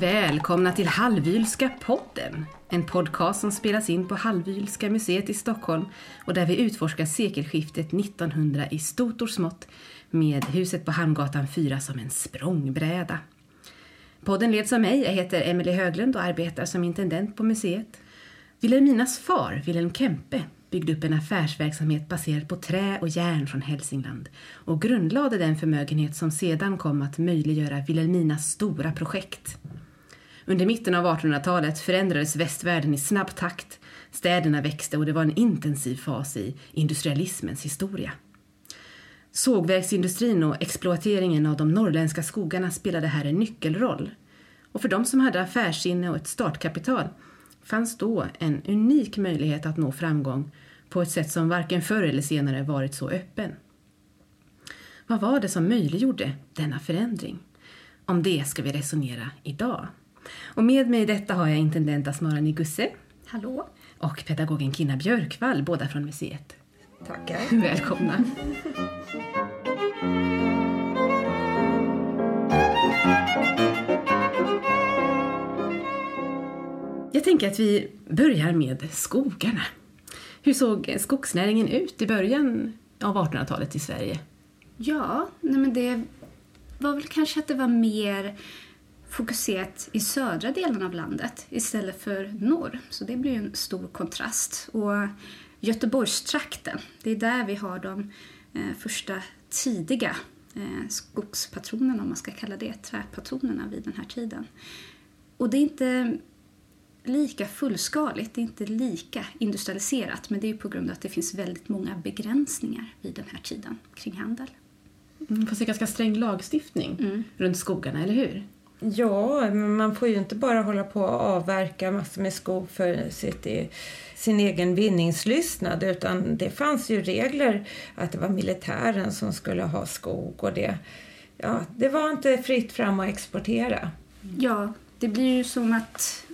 Välkomna till Halvylska podden! En podcast som spelas in på Halvylska museet i Stockholm och där vi utforskar sekelskiftet 1900 i stort och smått med huset på Hamngatan 4 som en språngbräda. Podden leds av mig, jag heter Emelie Höglund och arbetar som intendent på museet. Wilhelminas far, Wilhelm Kempe, byggde upp en affärsverksamhet baserad på trä och järn från Hälsingland och grundlade den förmögenhet som sedan kom att möjliggöra Vilhelminas stora projekt. Under mitten av 1800-talet förändrades västvärlden i snabb takt, städerna växte och det var en intensiv fas i industrialismens historia. Sågverksindustrin och exploateringen av de norrländska skogarna spelade här en nyckelroll. Och för de som hade affärssinne och ett startkapital fanns då en unik möjlighet att nå framgång på ett sätt som varken förr eller senare varit så öppen. Vad var det som möjliggjorde denna förändring? Om det ska vi resonera idag. Och med mig i detta har jag intendent Asmara Nigusse. Hallå. Och pedagogen Kina Björkvall, båda från museet. Tackar. Välkomna. Jag tänker att vi börjar med skogarna. Hur såg skogsnäringen ut i början av 1800-talet i Sverige? Ja, nej men det var väl kanske att det var mer fokuserat i södra delen av landet istället för norr. Så det blir en stor kontrast. Och Göteborgstrakten, det är där vi har de eh, första tidiga eh, skogspatronerna, om man ska kalla det, träpatronerna vid den här tiden. Och det är inte lika fullskaligt, det är inte lika industrialiserat, men det är på grund av att det finns väldigt många begränsningar vid den här tiden kring handel. Mm, fast det är ganska sträng lagstiftning mm. runt skogarna, eller hur? Ja, man får ju inte bara hålla på och avverka massor med skog för sitt, sin egen vinningslystnad utan det fanns ju regler att det var militären som skulle ha skog och det, ja, det var inte fritt fram att exportera. Ja, det blir ju som att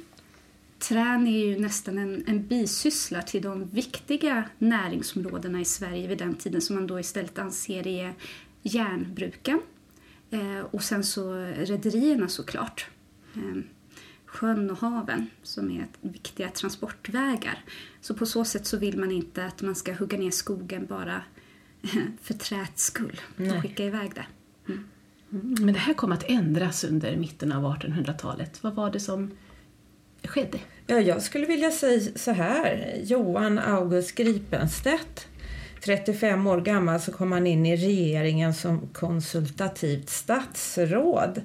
trän är ju nästan en, en bisyssla till de viktiga näringsområdena i Sverige vid den tiden som man då istället anser är järnbruken Eh, och sen så rederierna såklart. Eh, sjön och haven som är viktiga transportvägar. Så på så sätt så vill man inte att man ska hugga ner skogen bara för träets skull och skicka iväg det. Mm. mm. Men det här kom att ändras under mitten av 1800-talet. Vad var det som skedde? Ja, jag skulle vilja säga så här. Johan August Gripenstedt 35 år gammal så kom han in i regeringen som konsultativt statsråd.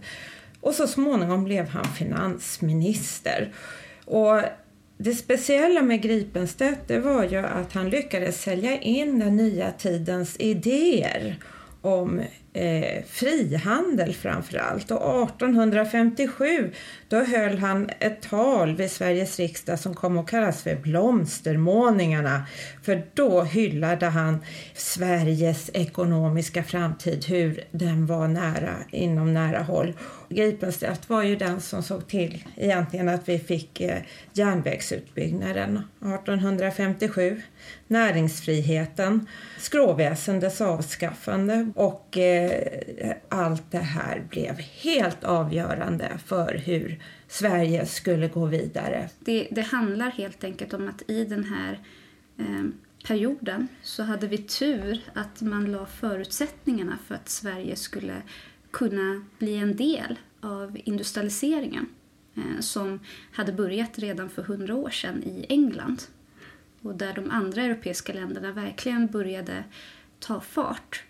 Och så småningom blev han finansminister. Och det speciella med Gripenstedt det var ju att han lyckades sälja in den nya tidens idéer om eh, frihandel framför allt. Och 1857 då höll han ett tal vid Sveriges riksdag som kom att kallas för blomstermålningarna. För då hyllade han Sveriges ekonomiska framtid, hur den var nära, inom nära håll. Gripenstedt var ju den som såg till egentligen att vi fick eh, järnvägsutbyggnaden 1857, näringsfriheten, skråväsendets avskaffande och eh, Eh, allt det här blev helt avgörande för hur Sverige skulle gå vidare. Det, det handlar helt enkelt om att i den här eh, perioden så hade vi tur att man la förutsättningarna för att Sverige skulle kunna bli en del av industrialiseringen eh, som hade börjat redan för hundra år sedan i England och där de andra europeiska länderna verkligen började ta fart.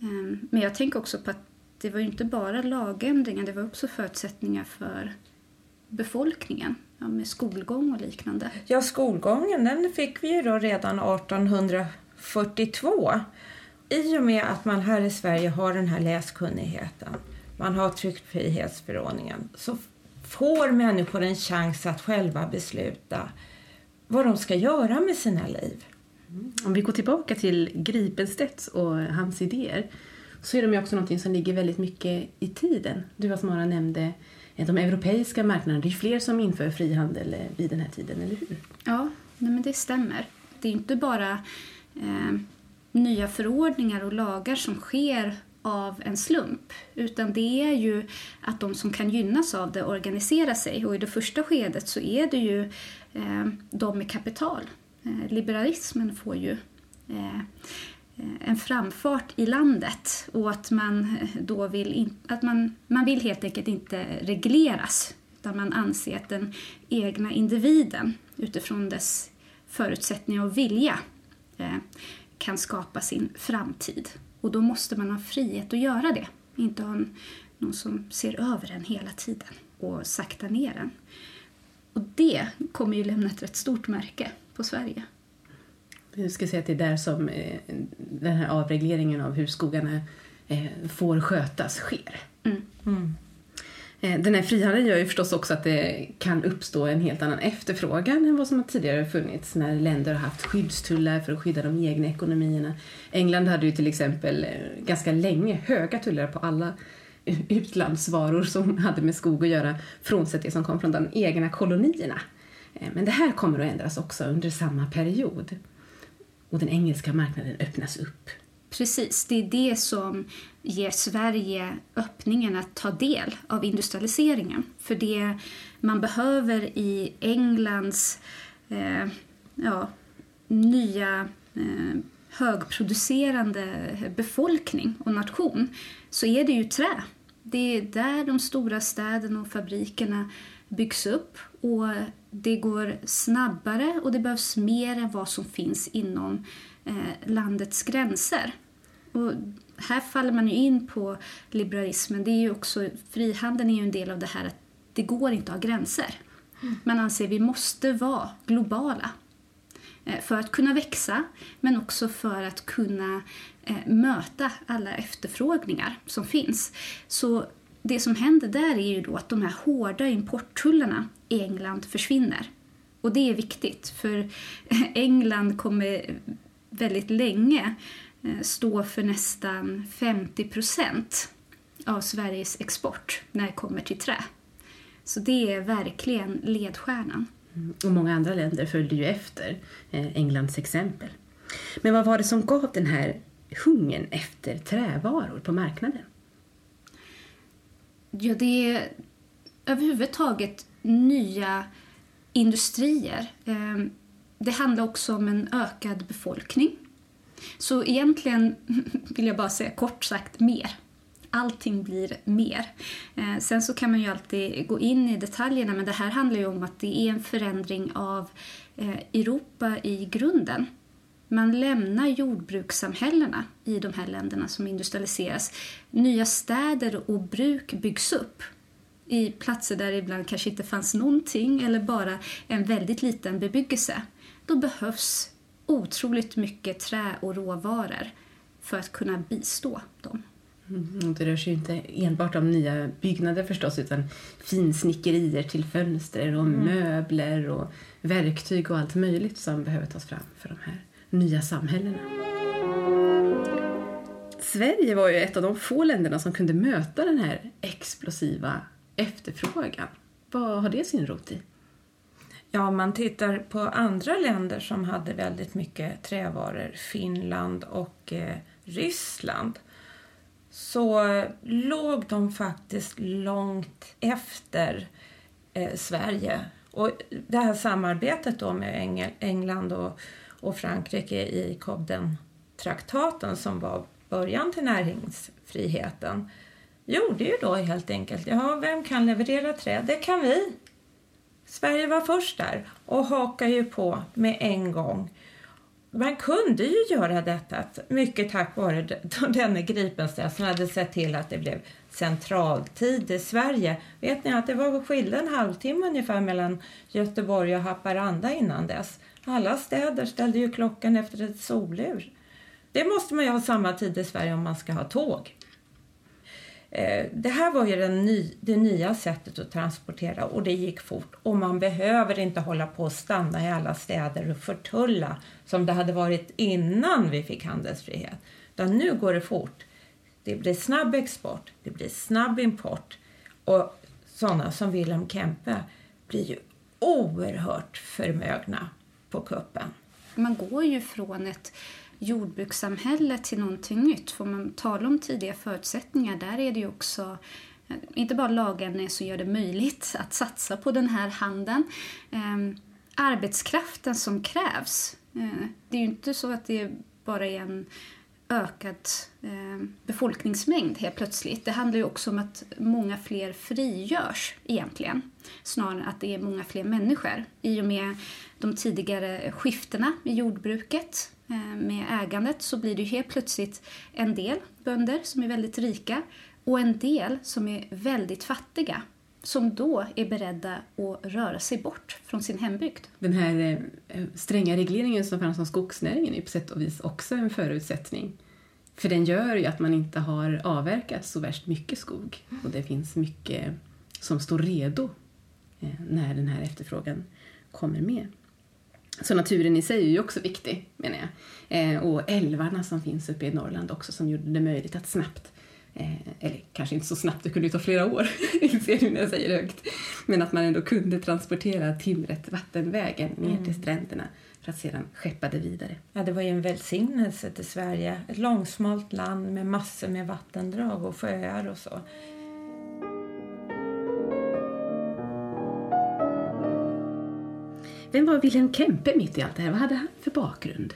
Ehm, men jag tänker också på att det var inte bara lagändringar, det var också förutsättningar för befolkningen ja, med skolgång och liknande. Ja, skolgången den fick vi ju då redan 1842 i och med att man här i Sverige har den här läskunnigheten, man har tryckfrihetsförordningen, så får människor en chans att själva besluta vad de ska göra med sina liv. Om vi går tillbaka till Gripenstedt och hans idéer så är de ju också något som ligger väldigt mycket i tiden. Du Asmara nämnde eh, de europeiska marknaderna. Det är fler som inför frihandel eh, vid den här tiden, eller hur? Ja, nej men det stämmer. Det är inte bara eh, nya förordningar och lagar som sker av en slump. Utan det är ju att de som kan gynnas av det organiserar sig. Och i det första skedet så är det ju eh, de med kapital. Eh, liberalismen får ju eh, eh, en framfart i landet och att man då vill, in, att man, man vill helt enkelt inte regleras utan man anser att den egna individen utifrån dess förutsättningar och vilja kan skapa sin framtid. Och då måste man ha frihet att göra det. Inte ha någon som ser över en hela tiden och sakta ner en. Och det kommer ju lämna ett rätt stort märke på Sverige. Du ska säga att det är där som eh, den här avregleringen av hur skogarna eh, får skötas sker. Mm. Mm. Eh, den här frihandeln gör ju förstås också att det kan uppstå en helt annan efterfrågan än vad som tidigare funnits när länder har haft skyddstullar för att skydda de egna ekonomierna. England hade ju till exempel ganska länge höga tullar på alla utlandsvaror som hade med skog att göra, frånsett det som kom från de egna kolonierna. Eh, men det här kommer att ändras också under samma period. Och den engelska marknaden öppnas upp. Precis, det är det som ger Sverige öppningen att ta del av industrialiseringen. För det man behöver i Englands eh, ja, nya eh, högproducerande befolkning och nation så är det ju trä. Det är där de stora städerna och fabrikerna byggs upp och det går snabbare och det behövs mer än vad som finns inom eh, landets gränser. Och här faller man ju in på liberalismen. Det är ju också, frihandeln är ju en del av det här att det går inte att ha gränser. Man anser att vi måste vara globala eh, för att kunna växa men också för att kunna eh, möta alla efterfrågningar som finns. Så det som händer där är ju då att de här hårda importtullarna i England försvinner. Och det är viktigt för England kommer väldigt länge eh, stå för nästan 50 procent av Sveriges export när det kommer till trä. Så det är verkligen ledstjärnan. Mm, och många andra länder följde ju efter eh, Englands exempel. Men vad var det som gav den här hungern efter trävaror på marknaden? Ja, det är överhuvudtaget nya industrier. Ehm, det handlar också om en ökad befolkning. Så egentligen vill jag bara säga kort sagt mer. Allting blir mer. Ehm, sen så kan man ju alltid gå in i detaljerna men det här handlar ju om att det är en förändring av eh, Europa i grunden. Man lämnar jordbrukssamhällena i de här länderna som industrialiseras. Nya städer och bruk byggs upp i platser där det ibland kanske inte fanns någonting eller bara en väldigt liten bebyggelse. Då behövs otroligt mycket trä och råvaror för att kunna bistå dem. Mm, det rör sig ju inte enbart om nya byggnader förstås utan finsnickerier till fönster och mm. möbler och verktyg och allt möjligt som behöver tas fram för de här nya samhällena. Sverige var ju ett av de få länderna som kunde möta den här explosiva efterfrågan. Vad har det sin rot i? Ja, om man tittar på andra länder som hade väldigt mycket trävaror, Finland och eh, Ryssland, så låg de faktiskt långt efter eh, Sverige. Och det här samarbetet då med Engel, England och, och Frankrike i Cobden-traktaten som var början till näringsfriheten gjorde ju då helt enkelt, ja, vem kan leverera trä? Det kan vi. Sverige var först där och hakade ju på med en gång. Man kunde ju göra detta mycket tack vare denne Gripenstedt som hade sett till att det blev centraltid i Sverige. Vet ni att det var skillnad en halvtimme ungefär mellan Göteborg och Haparanda innan dess. Alla städer ställde ju klockan efter ett solur. Det måste man ju ha samma tid i Sverige om man ska ha tåg. Eh, det här var ju ny, det nya sättet att transportera och det gick fort. Och man behöver inte hålla på och stanna i alla städer och förtulla som det hade varit innan vi fick handelsfrihet. Utan nu går det fort. Det blir snabb export, det blir snabb import och sådana som Wilhelm Kempe blir ju oerhört förmögna på kuppen. Man går ju från ett jordbrukssamhälle till någonting nytt. Får man tala om tidiga förutsättningar, där är det ju också eh, inte bara lagändringar som gör det möjligt att satsa på den här handeln. Ehm, arbetskraften som krävs. Eh, det är ju inte så att det bara är en ökad eh, befolkningsmängd helt plötsligt. Det handlar ju också om att många fler frigörs egentligen. Snarare än att det är många fler människor. I och med de tidigare skiftena i jordbruket eh, med ägandet så blir det ju helt plötsligt en del bönder som är väldigt rika och en del som är väldigt fattiga som då är beredda att röra sig bort från sin hembygd. Den här eh, eh, stränga regleringen som fanns om skogsnäringen är på sätt och vis också en förutsättning. För den gör ju att man inte har avverkat så värst mycket skog och det finns mycket som står redo eh, när den här efterfrågan kommer med. Så naturen i sig är ju också viktig, menar jag. Och älvarna som finns uppe i Norrland också som gjorde det möjligt att snabbt eller kanske inte så snabbt, det kunde ju ta flera år, inser du när jag säger det högt. Men att man ändå kunde transportera timret vattenvägen ner mm. till stränderna för att sedan skeppa det vidare. Ja, det var ju en välsignelse till Sverige. Ett långsmalt land med massor med vattendrag och sjöar och så. Vem var Wilhelm Kempe mitt i allt det här? Vad hade han för bakgrund?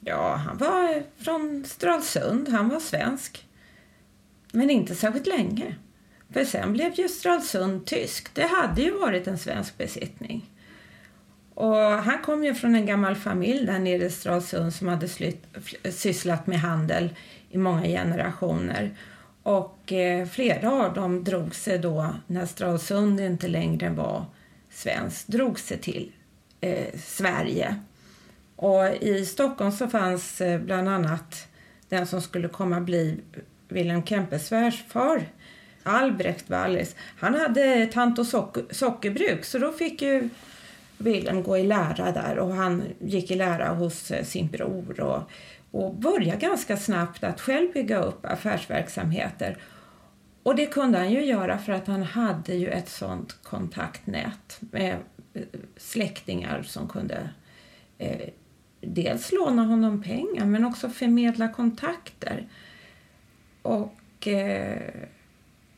Ja, han var från Stralsund. Han var svensk. Men inte särskilt länge. För sen blev ju Stralsund tysk. Det hade ju varit en svensk besittning. Och han kom ju från en gammal familj där nere i Stralsund som hade slytt, sysslat med handel i många generationer. Och eh, flera av dem drog sig då, när Stralsund inte längre var svenskt, drog sig till eh, Sverige. Och i Stockholm så fanns eh, bland annat den som skulle komma bli Wilhelm Kempes svärfar, Albrecht Wallis, han hade tant och socker, sockerbruk så då fick ju Wilhelm gå i lära där och han gick i lära hos eh, sin bror och, och började ganska snabbt att själv bygga upp affärsverksamheter. Och det kunde han ju göra för att han hade ju ett sånt kontaktnät med eh, släktingar som kunde eh, dels låna honom pengar men också förmedla kontakter. Och eh,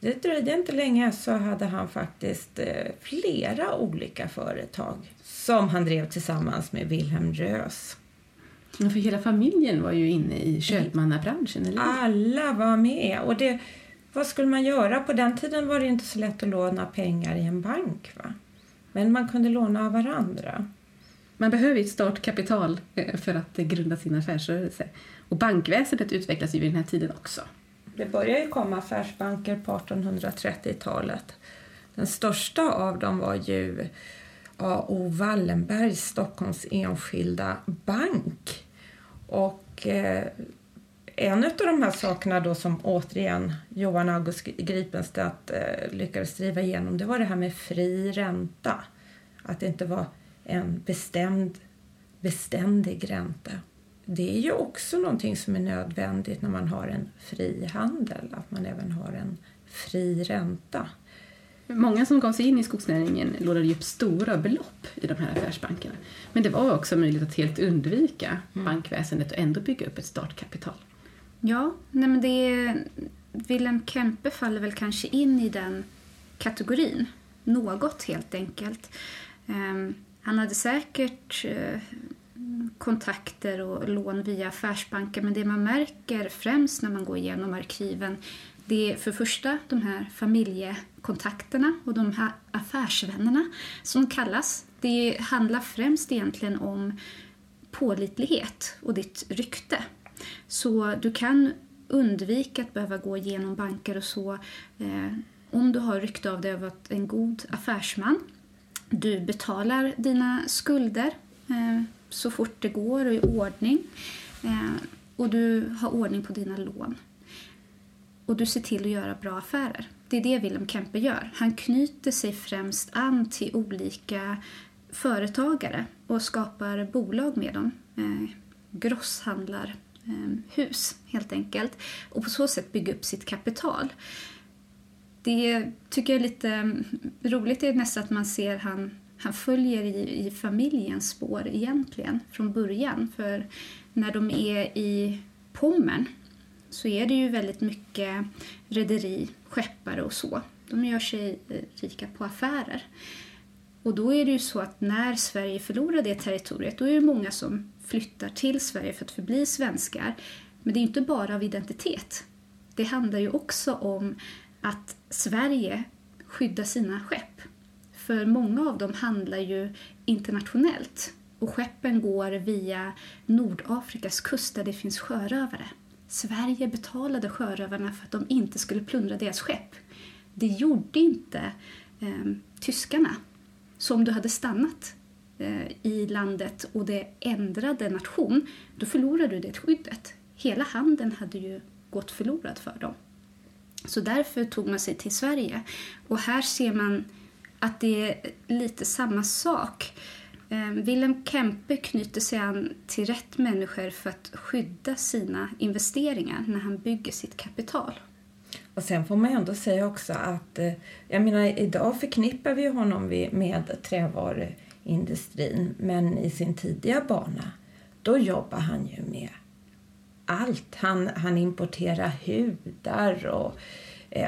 det dröjde inte länge så hade han faktiskt eh, flera olika företag som han drev tillsammans med Wilhelm Rös. Ja, för hela familjen var ju inne i köpmannabranschen, eller Alla var med. Och det, vad skulle man göra? På den tiden var det inte så lätt att låna pengar i en bank. Va? Men man kunde låna av varandra. Man behöver ett startkapital eh, för att grunda sin affärsrörelse. Och bankväsendet utvecklas ju vid den här tiden också. Det började ju komma affärsbanker på 1830-talet. Den största av dem var ju A.O. Wallenbergs Stockholms enskilda bank. Och eh, en av de här sakerna då som återigen Johan August Gripenstedt eh, lyckades driva igenom det var det här med fri ränta. Att det inte var en bestämd, beständig ränta det är ju också någonting som är nödvändigt när man har en fri handel, att man även har en fri ränta. Många som gav sig in i skogsnäringen lånade upp stora belopp i de här affärsbankerna. Men det var också möjligt att helt undvika mm. bankväsendet och ändå bygga upp ett startkapital. Ja, nej men det är, Wilhelm Kempe faller väl kanske in i den kategorin. Något helt enkelt. Um, han hade säkert uh, kontakter och lån via affärsbanker men det man märker främst när man går igenom arkiven det är för första de här familjekontakterna och de här affärsvännerna som kallas. Det handlar främst egentligen om pålitlighet och ditt rykte. Så du kan undvika att behöva gå igenom banker och så eh, om du har rykte av dig att vara en god affärsman. Du betalar dina skulder eh, så fort det går och i ordning. Eh, och du har ordning på dina lån. Och du ser till att göra bra affärer. Det är det Willem Kempe gör. Han knyter sig främst an till olika företagare och skapar bolag med dem. Eh, grosshandlarhus, eh, helt enkelt. Och på så sätt bygga upp sitt kapital. Det tycker jag är lite roligt är nästan att man ser han han följer i, i familjens spår egentligen från början. För när de är i Pommern så är det ju väldigt mycket rederi, skeppare och så. De gör sig eh, rika på affärer. Och då är det ju så att när Sverige förlorar det territoriet, då är det många som flyttar till Sverige för att förbli svenskar. Men det är inte bara av identitet. Det handlar ju också om att Sverige skyddar sina skepp. För många av dem handlar ju internationellt och skeppen går via Nordafrikas kust där det finns sjörövare. Sverige betalade sjörövarna för att de inte skulle plundra deras skepp. Det gjorde inte eh, tyskarna. Så om du hade stannat eh, i landet och det ändrade nation, då förlorade du det skyddet. Hela handeln hade ju gått förlorad för dem. Så därför tog man sig till Sverige. Och här ser man att det är lite samma sak. Ehm, Willem Wilhelm Kempe knyter sig an till rätt människor för att skydda sina investeringar när han bygger sitt kapital. Och sen får man ändå säga också att, eh, jag menar idag förknippar vi honom med trävaruindustrin, men i sin tidiga bana, då jobbar han ju med allt. Han, han importerar hudar och eh,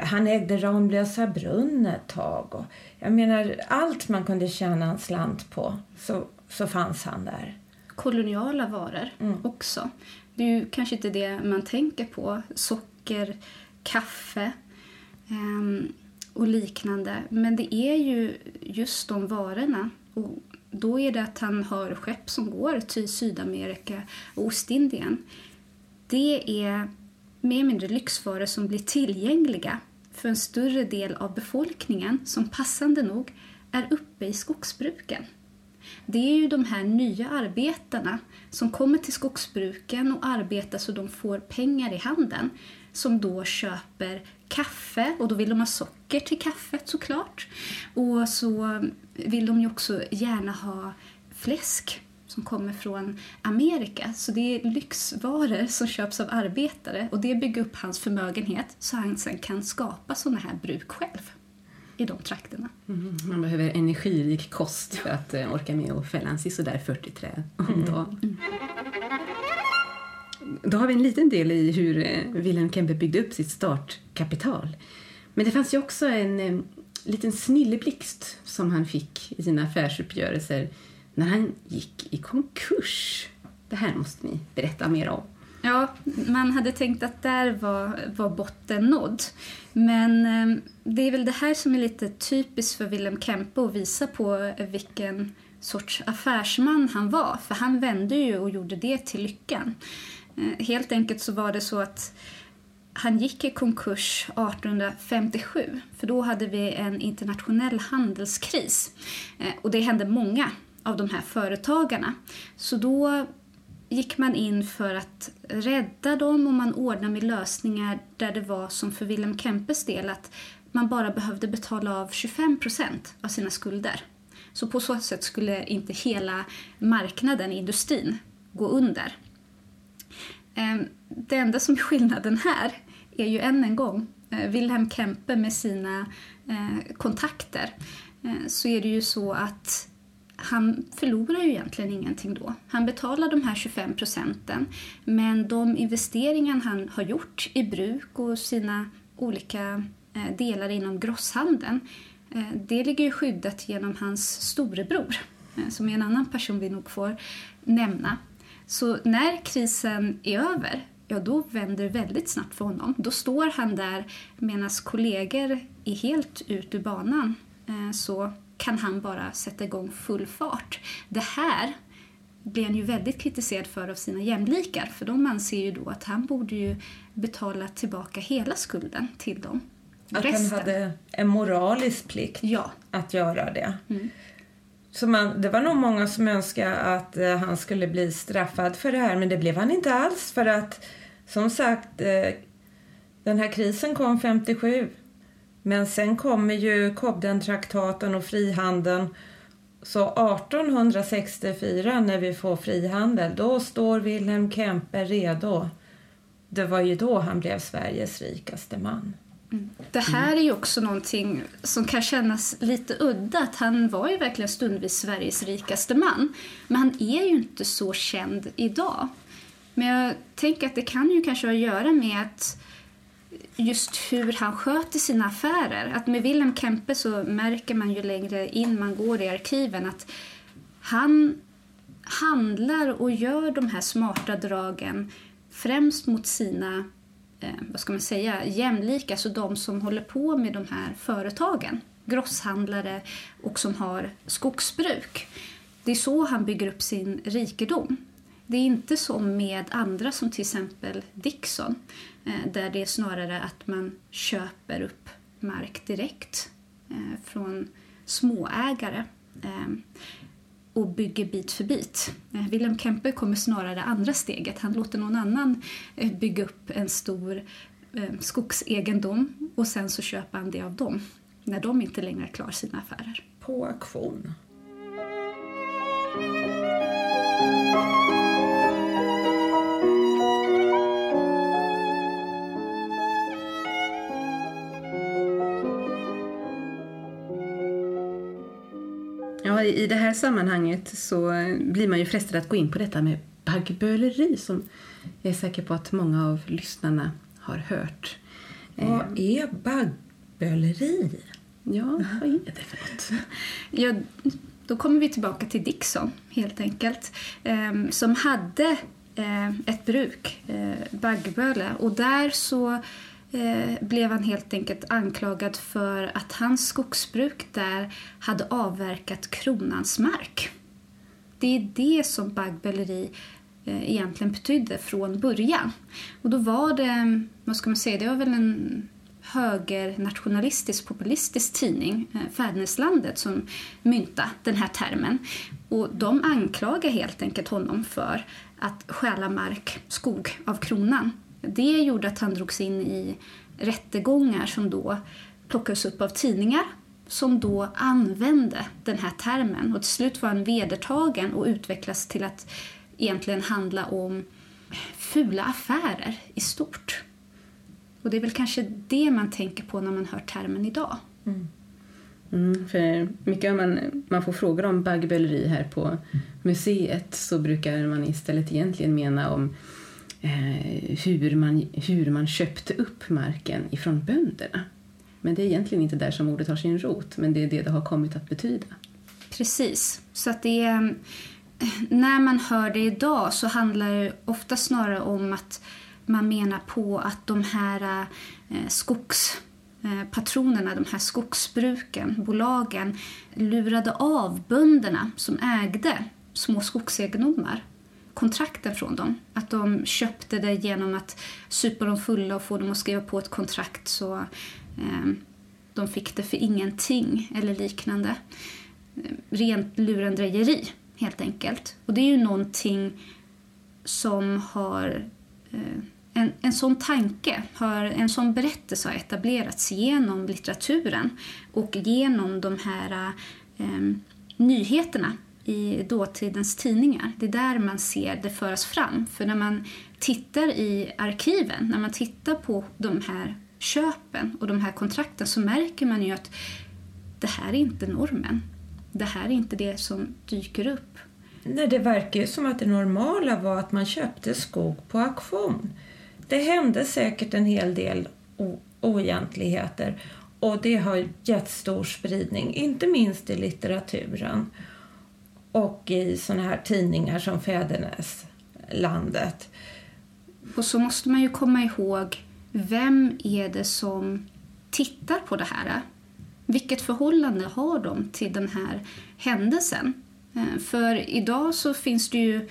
han ägde Ramlösa brunn ett tag. Och, jag menar, allt man kunde tjäna en slant på så, så fanns han där. Koloniala varor mm. också. Det är ju kanske inte det man tänker på. Socker, kaffe eh, och liknande. Men det är ju just de varorna. Och då är det att han har skepp som går till Sydamerika och Ostindien. Det är mer eller mindre lyxvaror som blir tillgängliga för en större del av befolkningen som passande nog är uppe i skogsbruken. Det är ju de här nya arbetarna som kommer till skogsbruken och arbetar så de får pengar i handen som då köper kaffe och då vill de ha socker till kaffet såklart. Och så vill de ju också gärna ha fläsk som kommer från Amerika. Så det är lyxvaror som köps av arbetare och det bygger upp hans förmögenhet så han sen kan skapa sådana här bruk själv i de trakterna. Mm, man behöver energirik kost för att uh, orka med att fälla en sådär 40 träd om dagen. Mm. Då har vi en liten del i hur uh, Wilhelm Kempe byggde upp sitt startkapital. Men det fanns ju också en um, liten snilleblixt som han fick i sina affärsuppgörelser när han gick i konkurs. Det här måste ni berätta mer om. Ja, man hade tänkt att där var, var botten nådd. Men eh, det är väl det här som är lite typiskt för Wilhelm Kempe att visa på vilken sorts affärsman han var. För han vände ju och gjorde det till lyckan. Eh, helt enkelt så var det så att han gick i konkurs 1857 för då hade vi en internationell handelskris. Eh, och det hände många av de här företagarna. Så då gick man in för att rädda dem och man ordnade med lösningar där det var som för Wilhelm Kempes del att man bara behövde betala av 25 procent av sina skulder. Så på så sätt skulle inte hela marknaden, industrin, gå under. Ehm, det enda som är skillnaden här är ju än en gång eh, Wilhelm Kempe med sina eh, kontakter eh, så är det ju så att han förlorar ju egentligen ingenting då. Han betalar de här 25 procenten men de investeringar han har gjort i bruk och sina olika eh, delar inom grosshandeln eh, det ligger ju skyddat genom hans storebror eh, som är en annan person vi nog får nämna. Så när krisen är över, ja då vänder det väldigt snabbt för honom. Då står han där medan kollegor är helt ut ur banan. Så kan han bara sätta igång full fart. Det här blir han ju väldigt kritiserad för av sina jämlikar för de anser ju då att han borde ju betala tillbaka hela skulden till dem. Att Resten. han hade en moralisk plikt ja. att göra det. Mm. Så man, det var nog många som önskade att eh, han skulle bli straffad för det här men det blev han inte alls för att som sagt eh, den här krisen kom 57 men sen kommer ju Cobden-traktaten och frihandeln. Så 1864 när vi får frihandel, då står Wilhelm Kempe redo. Det var ju då han blev Sveriges rikaste man. Mm. Det här är ju också någonting som kan kännas lite udda. Att han var ju verkligen stundvis Sveriges rikaste man. Men han är ju inte så känd idag. Men jag tänker att det kan ju kanske ha att göra med att just hur han sköter sina affärer. Att med Wilhelm Kempe så märker man ju längre in man går i arkiven att han handlar och gör de här smarta dragen främst mot sina eh, vad ska man säga, jämlika, alltså de som håller på med de här företagen. Grosshandlare och som har skogsbruk. Det är så han bygger upp sin rikedom. Det är inte som med andra som till exempel Dixon Eh, där det är snarare att man köper upp mark direkt eh, från småägare eh, och bygger bit för bit. Wilhelm Kempe kommer snarare andra steget. Han låter någon annan bygga upp en stor skogsegendom och sen så köper han det av dem när de inte längre klarar sina affärer. På auktion. I det här sammanhanget så blir man ju frestad att gå in på detta med baggböleri som jag är säker på att många av lyssnarna har hört. Vad eh, är baggböleri? Ja, vad är det för något? Ja, då kommer vi tillbaka till Dixon, helt enkelt, ehm, som hade eh, ett bruk, eh, Baggböle, och där så Eh, blev han helt enkelt anklagad för att hans skogsbruk där hade avverkat kronans mark. Det är det som baggböleri eh, egentligen betydde från början. Och då var det, vad ska man säga, det var väl en högernationalistisk populistisk tidning, eh, Fäderneslandet, som myntade den här termen. Och de anklagar helt enkelt honom för att stjäla mark, skog, av kronan det gjorde att han drogs in i rättegångar som då plockades upp av tidningar som då använde den här termen. Och till slut var han vedertagen och utvecklades till att egentligen handla om fula affärer i stort. Och det är väl kanske det man tänker på när man hör termen idag. Mm. Mm, för mycket om man, man får frågor om baggböleri här på museet så brukar man istället egentligen mena om Eh, hur, man, hur man köpte upp marken ifrån bönderna. Men det är egentligen inte där som ordet har sin rot, men det är det det har kommit att betyda. Precis. Så att det är, eh, när man hör det idag så handlar det ofta snarare om att man menar på att de här eh, skogspatronerna, eh, de här skogsbruken, bolagen lurade av bönderna som ägde små skogsegendomar kontrakten från dem. Att de köpte det genom att supa dem fulla och få dem att skriva på ett kontrakt så eh, de fick det för ingenting eller liknande. Eh, rent lurendrejeri, helt enkelt. Och det är ju någonting som har... Eh, en, en sån tanke, har, en sån berättelse har etablerats genom litteraturen och genom de här eh, nyheterna i dåtidens tidningar. Det är där man ser det föras fram. För när man tittar i arkiven, när man tittar på de här köpen och de här kontrakten så märker man ju att det här är inte normen. Det här är inte det som dyker upp. Nej, det verkar ju som att det normala var att man köpte skog på auktion. Det hände säkert en hel del oegentligheter och det har gett stor spridning, inte minst i litteraturen och i såna här tidningar som Fäderneslandet. Och så måste man ju komma ihåg, vem är det som tittar på det här? Vilket förhållande har de till den här händelsen? Eh, för idag så finns det ju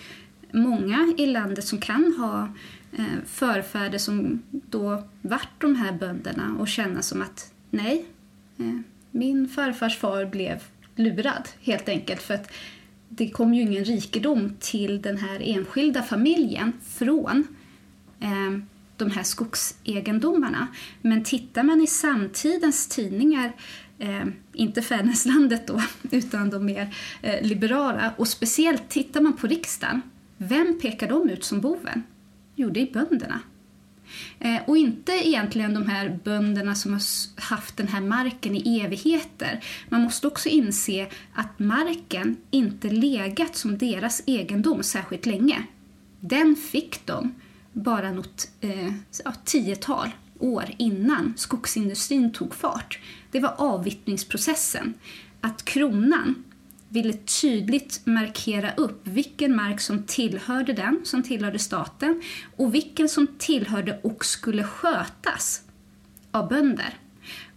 många i landet som kan ha eh, förfäder som då vart de här bönderna och känna som att nej, eh, min farfars far blev lurad helt enkelt för att det kom ju ingen rikedom till den här enskilda familjen från eh, de här skogsegendomarna. Men tittar man i samtidens tidningar, eh, inte Fäderneslandet då, utan de mer eh, liberala, och speciellt tittar man på riksdagen, vem pekar de ut som boven? Jo, det är bönderna. Eh, och inte egentligen de här bönderna som har haft den här marken i evigheter. Man måste också inse att marken inte legat som deras egendom särskilt länge. Den fick de bara något eh, tiotal år innan skogsindustrin tog fart. Det var avvittringsprocessen. Att kronan ville tydligt markera upp vilken mark som tillhörde den, som tillhörde staten och vilken som tillhörde och skulle skötas av bönder.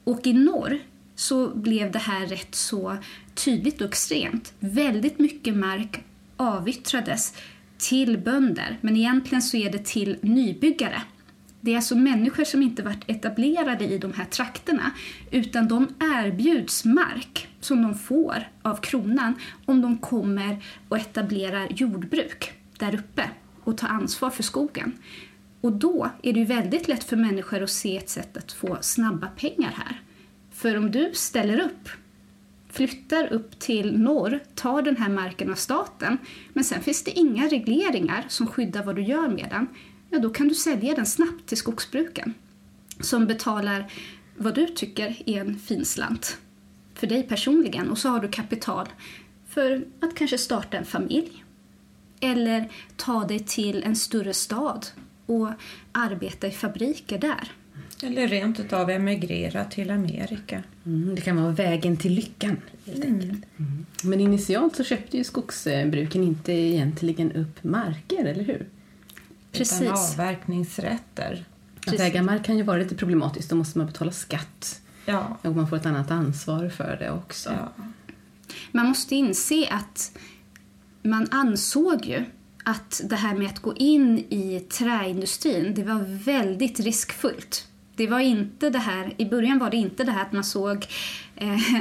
Och i norr så blev det här rätt så tydligt och extremt. Väldigt mycket mark avyttrades till bönder, men egentligen så är det till nybyggare. Det är alltså människor som inte varit etablerade i de här trakterna utan de erbjuds mark som de får av kronan om de kommer och etablerar jordbruk där uppe och tar ansvar för skogen. Och då är det ju väldigt lätt för människor att se ett sätt att få snabba pengar här. För om du ställer upp, flyttar upp till norr, tar den här marken av staten, men sen finns det inga regleringar som skyddar vad du gör med den, ja då kan du sälja den snabbt till skogsbruken som betalar vad du tycker är en fin slant för dig personligen och så har du kapital för att kanske starta en familj eller ta dig till en större stad och arbeta i fabriker där. Eller rent utav emigrera till Amerika. Mm, det kan vara vägen till lyckan. Helt mm. enkelt. Mm. Men initialt så köpte ju skogsbruken inte egentligen upp marker, eller hur? Precis. Utan avverkningsrätter. Att äga mark kan ju vara lite problematiskt. Då måste man betala skatt. Ja. Och man får ett annat ansvar för det också. Ja. Man måste inse att man ansåg ju att det här med att gå in i träindustrin, det var väldigt riskfullt. Det var inte det här, i början var det inte det här att man såg eh,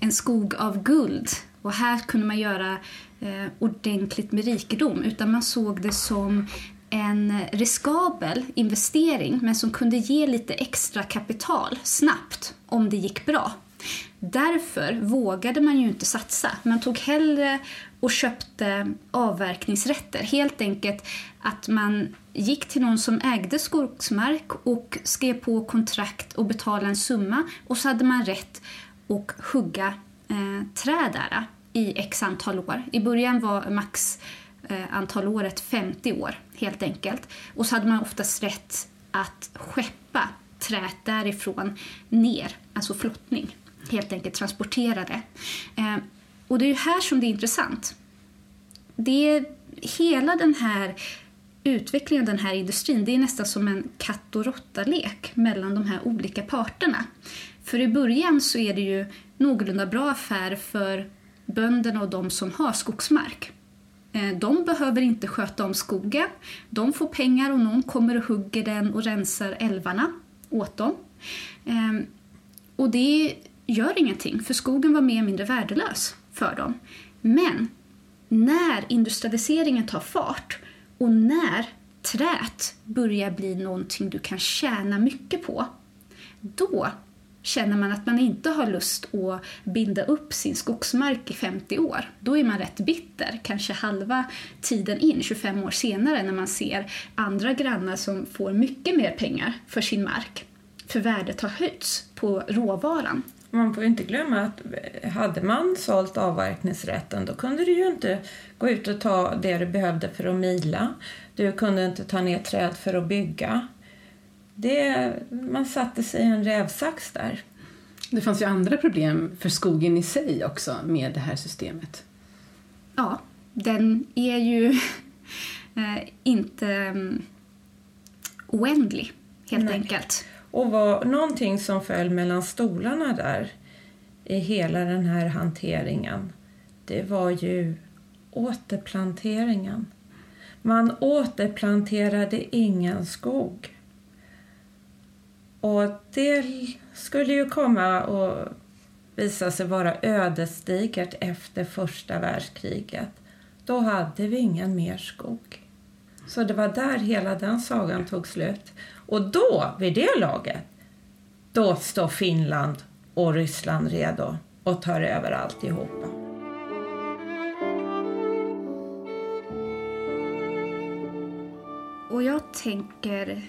en skog av guld och här kunde man göra eh, ordentligt med rikedom, utan man såg det som en riskabel investering men som kunde ge lite extra kapital snabbt om det gick bra. Därför vågade man ju inte satsa. Man tog hellre och köpte avverkningsrätter. Helt enkelt att man gick till någon som ägde skogsmark och skrev på kontrakt och betalade en summa och så hade man rätt att hugga eh, träd där i x antal år. I början var max eh, antal året 50 år helt enkelt. Och så hade man oftast rätt att skeppa träet därifrån ner, alltså flottning, helt enkelt transportera det. Eh, och det är ju här som det är intressant. Det är hela den här utvecklingen av den här industrin, det är nästan som en katt och råtta-lek mellan de här olika parterna. För i början så är det ju någorlunda bra affär för bönderna och de som har skogsmark. Eh, de behöver inte sköta om skogen. De får pengar och någon kommer och hugger den och rensar älvarna åt dem. Ehm, och det gör ingenting, för skogen var mer eller mindre värdelös för dem. Men när industrialiseringen tar fart och när träet börjar bli någonting du kan tjäna mycket på, då känner man att man inte har lust att binda upp sin skogsmark i 50 år, då är man rätt bitter, kanske halva tiden in, 25 år senare, när man ser andra grannar som får mycket mer pengar för sin mark. För värdet har höjts på råvaran. Man får inte glömma att eh, hade man sålt avverkningsrätten då kunde du ju inte gå ut och ta det du behövde för att mila. Du kunde inte ta ner träd för att bygga det, man satte sig i en rävsax där. Det fanns ju andra problem för skogen i sig också med det här systemet. Ja, den är ju eh, inte um, oändlig, helt Nej. enkelt. Och var någonting som föll mellan stolarna där i hela den här hanteringen, det var ju återplanteringen. Man återplanterade ingen skog. Och det skulle ju komma och visa sig vara ödesdigert efter första världskriget. Då hade vi ingen mer skog. Så det var där hela den sagan tog slut. Och då, vid det laget, då står Finland och Ryssland redo och tar över alltihopa. Och jag tänker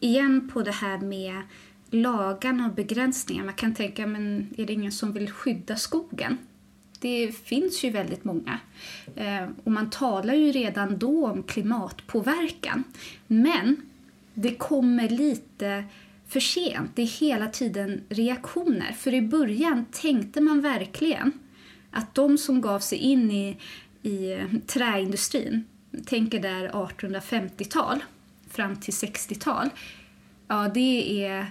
igen på det här med lagarna och begränsningar. Man kan tänka, men är det ingen som vill skydda skogen? Det finns ju väldigt många. Eh, och man talar ju redan då om klimatpåverkan. Men det kommer lite för sent. Det är hela tiden reaktioner. För i början tänkte man verkligen att de som gav sig in i, i träindustrin, tänker där 1850-tal fram till 60-tal, ja det är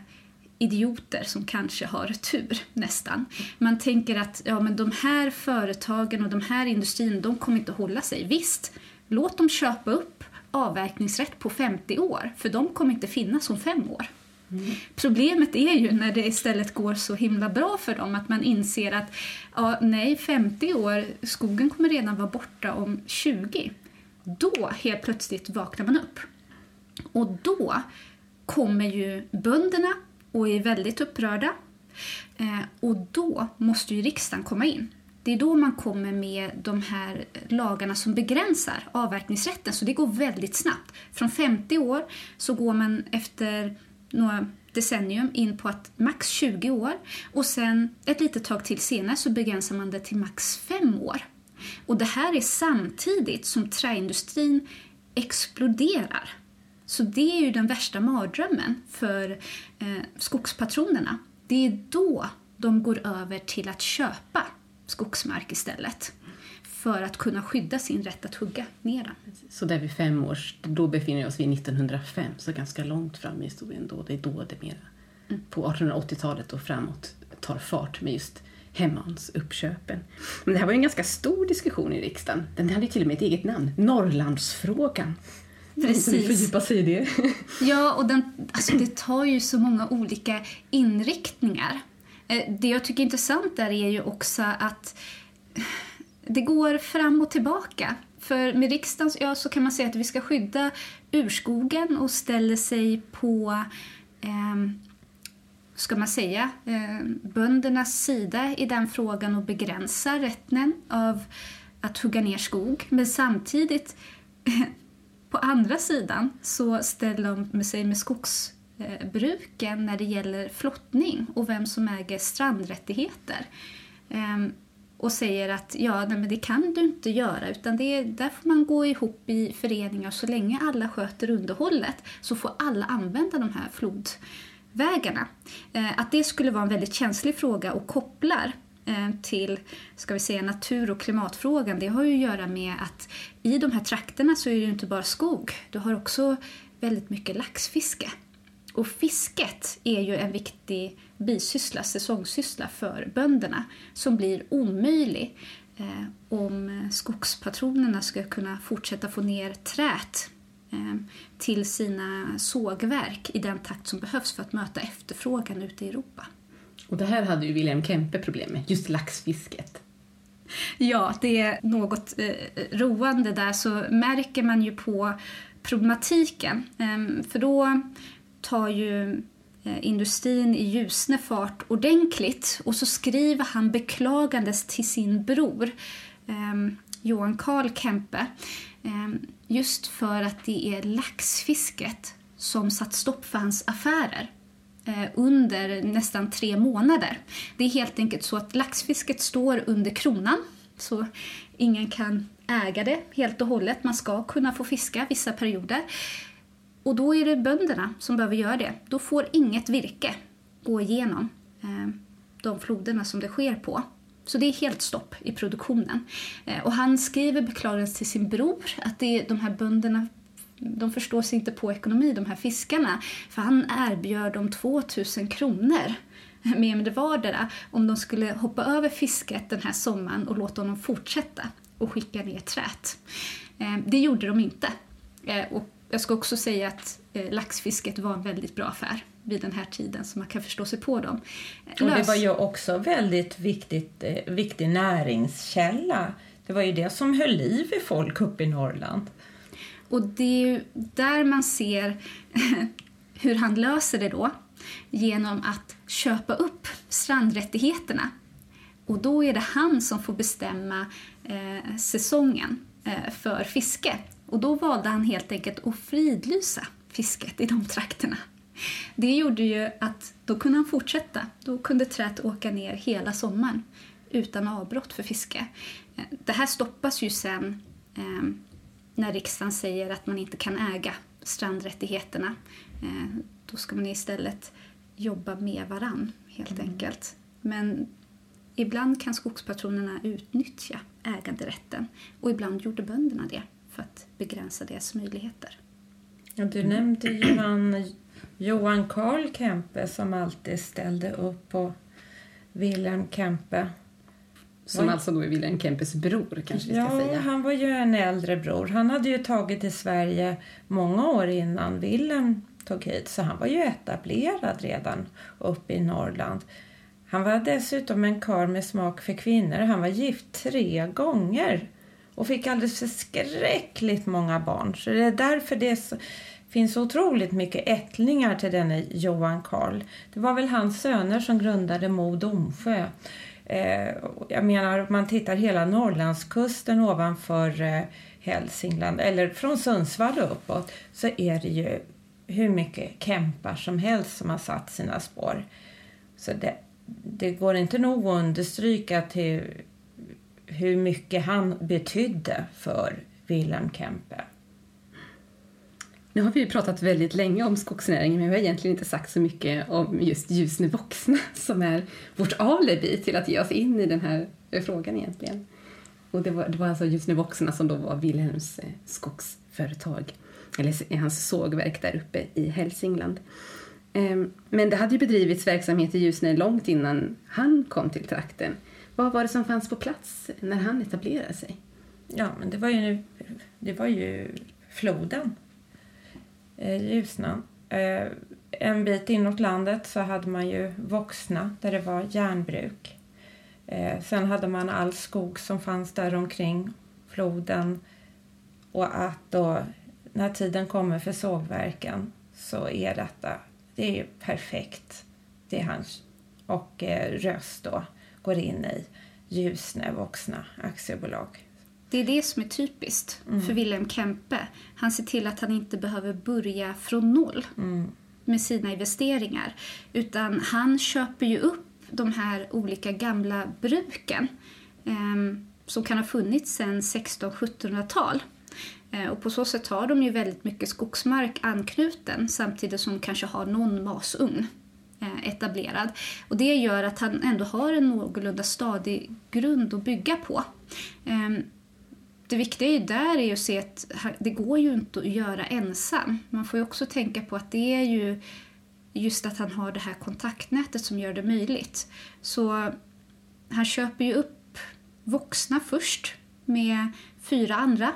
idioter som kanske har tur nästan. Man tänker att ja, men de här företagen och de här industrin, de kommer inte att hålla sig. Visst, låt dem köpa upp avverkningsrätt på 50 år, för de kommer inte finnas om fem år. Mm. Problemet är ju när det istället går så himla bra för dem att man inser att ja, nej, 50 år, skogen kommer redan vara borta om 20. Då helt plötsligt vaknar man upp. Och då kommer ju bönderna och är väldigt upprörda. Eh, och då måste ju riksdagen komma in. Det är då man kommer med de här lagarna som begränsar avverkningsrätten, så det går väldigt snabbt. Från 50 år så går man efter några decennium in på att max 20 år och sen ett litet tag till senare så begränsar man det till max 5 år. Och det här är samtidigt som träindustrin exploderar. Så det är ju den värsta mardrömmen för eh, skogspatronerna. Det är då de går över till att köpa skogsmark istället för att kunna skydda sin rätt att hugga ner den. Så där vid fem års, då befinner vi oss vid 1905, så ganska långt fram i historien då. Det är då det mera, mm. på 1880-talet och framåt, tar fart med just hemmans uppköpen. Men det här var ju en ganska stor diskussion i riksdagen. Den hade till och med ett eget namn, Norrlandsfrågan. Precis. Fördjupa sig i det. Ja, och den, alltså det tar ju så många olika inriktningar. Eh, det jag tycker är intressant där är ju också att det går fram och tillbaka. För med riksdagen ja, så kan man säga att vi ska skydda urskogen och ställer sig på eh, ska man säga, eh, böndernas sida i den frågan och begränsar rätten av att hugga ner skog. Men samtidigt, på andra sidan, så ställer de sig med skogsbruken när det gäller flottning och vem som äger strandrättigheter. Ehm, och säger att ja, nej, men det kan du inte göra utan det, där får man gå ihop i föreningar så länge alla sköter underhållet så får alla använda de här flodvägarna. Ehm, att det skulle vara en väldigt känslig fråga och kopplar Eh, till ska vi säga, natur och klimatfrågan, det har ju att göra med att i de här trakterna så är det ju inte bara skog, du har också väldigt mycket laxfiske. Och fisket är ju en viktig bisyssla, säsongssyssla för bönderna som blir omöjlig eh, om skogspatronerna ska kunna fortsätta få ner trät eh, till sina sågverk i den takt som behövs för att möta efterfrågan ute i Europa. Och det här hade ju William Kempe problem med, just laxfisket. Ja, det är något eh, roande där så märker man ju på problematiken. Eh, för då tar ju eh, industrin i Ljusne fart ordentligt och så skriver han beklagandes till sin bror eh, Johan Karl Kempe eh, just för att det är laxfisket som satt stopp för hans affärer Eh, under nästan tre månader. Det är helt enkelt så att laxfisket står under kronan så ingen kan äga det helt och hållet. Man ska kunna få fiska vissa perioder. Och då är det bönderna som behöver göra det. Då får inget virke gå igenom eh, de floderna som det sker på. Så det är helt stopp i produktionen. Eh, och han skriver beklagelse till sin bror att det är de här bönderna de förstår sig inte på ekonomi, de här fiskarna. För han erbjöd dem 2000 kronor med vardera om de skulle hoppa över fisket den här sommaren och låta honom fortsätta och skicka ner trät. Eh, det gjorde de inte. Eh, och jag ska också säga att eh, laxfisket var en väldigt bra affär vid den här tiden så man kan förstå sig på dem. Lös... Och det var ju också väldigt viktigt, viktig näringskälla. Det var ju det som höll liv i folk uppe i Norrland. Och det är ju där man ser hur han löser det då genom att köpa upp strandrättigheterna. Och då är det han som får bestämma eh, säsongen eh, för fiske och då valde han helt enkelt att fridlysa fisket i de trakterna. Det gjorde ju att då kunde han fortsätta. Då kunde trät åka ner hela sommaren utan avbrott för fiske. Eh, det här stoppas ju sen eh, när riksdagen säger att man inte kan äga strandrättigheterna. Eh, då ska man istället jobba med varann, helt mm. enkelt. Men ibland kan skogspatronerna utnyttja äganderätten och ibland gjorde bönderna det för att begränsa deras möjligheter. Ja, du nämnde Johan, Johan Karl Kempe som alltid ställde upp på Wilhelm Kempe. Som var... alltså då är Wilhelm Kempes bror kanske vi ska ja, säga. han var ju en äldre bror. Han hade ju tagit till Sverige många år innan Wilhelm tog hit så han var ju etablerad redan uppe i Norrland. Han var dessutom en kar med smak för kvinnor. Han var gift tre gånger och fick alldeles förskräckligt många barn. Så det är därför det så, finns otroligt mycket ättlingar till denne Johan Karl. Det var väl hans söner som grundade Mo Domsjö. Eh, jag menar, om man tittar hela Norrlandskusten ovanför eh, Hälsingland, eller från Sundsvall och uppåt, så är det ju hur mycket kämpar som helst som har satt sina spår. Så det, det går inte nog att understryka till hur mycket han betydde för Wilhelm Kempe. Nu har vi pratat väldigt länge om skogsnäringen men vi har egentligen inte sagt så mycket om just Ljusne Vuxna som är vårt alibi till att ge oss in i den här eh, frågan egentligen. Och det var, det var alltså Ljusne Vuxna som då var Wilhelms eh, skogsföretag, eller hans sågverk där uppe i Hälsingland. Ehm, men det hade ju bedrivits verksamhet i Ljusne långt innan han kom till trakten. Vad var det som fanns på plats när han etablerade sig? Ja, men det var ju, det var ju floden, Eh, Ljusnan. Eh, en bit inåt landet så hade man ju Voxna där det var järnbruk. Eh, sen hade man all skog som fanns där omkring floden och att då när tiden kommer för sågverken så är detta det är ju perfekt. Det är hans och eh, röst då går in i Ljusne Voxna aktiebolag. Det är det som är typiskt mm. för Wilhelm Kempe. Han ser till att han inte behöver börja från noll mm. med sina investeringar. Utan han köper ju upp de här olika gamla bruken eh, som kan ha funnits sedan 1600-1700-tal. Eh, och på så sätt har de ju väldigt mycket skogsmark anknuten samtidigt som de kanske har någon masugn eh, etablerad. Och det gör att han ändå har en någorlunda stadig grund att bygga på. Det viktiga ju där är att se att det går ju inte att göra ensam. Man får ju också tänka på att det är ju just att han har det här kontaktnätet som gör det möjligt. Så han köper ju upp vuxna först med fyra andra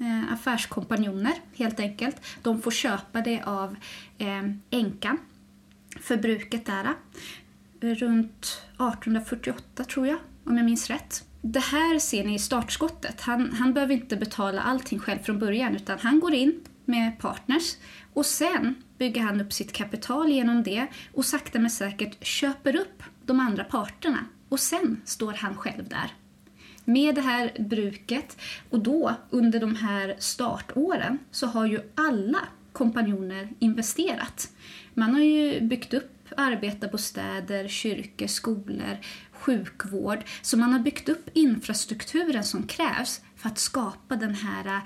eh, affärskompanjoner helt enkelt. De får köpa det av eh, änkan för bruket där. Eh, runt 1848 tror jag, om jag minns rätt. Det här ser ni i startskottet. Han, han behöver inte betala allting själv från början utan han går in med partners och sen bygger han upp sitt kapital genom det och sakta men säkert köper upp de andra parterna och sen står han själv där med det här bruket. Och då, under de här startåren, så har ju alla kompanjoner investerat. Man har ju byggt upp arbetarbostäder, kyrkor, skolor, sjukvård. Så man har byggt upp infrastrukturen som krävs för att skapa den här eh,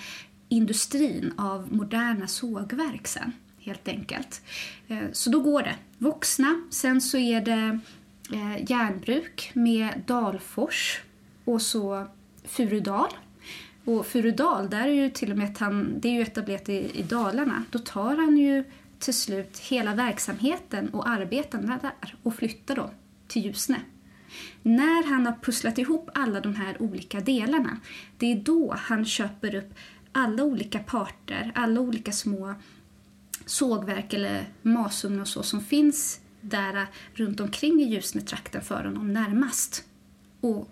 industrin av moderna sågverk sen, helt enkelt. Eh, så då går det. Vuxna, sen så är det eh, järnbruk med Dalfors och så Furudal. Och Furudal, där är ju till och med att han, det är ju etablerat i, i Dalarna. Då tar han ju till slut hela verksamheten och arbetarna där och flyttar dem till Ljusne. När han har pusslat ihop alla de här olika delarna, det är då han köper upp alla olika parter, alla olika små sågverk eller masugnar och så som finns där runt omkring i Ljusnetrakten för honom närmast. Och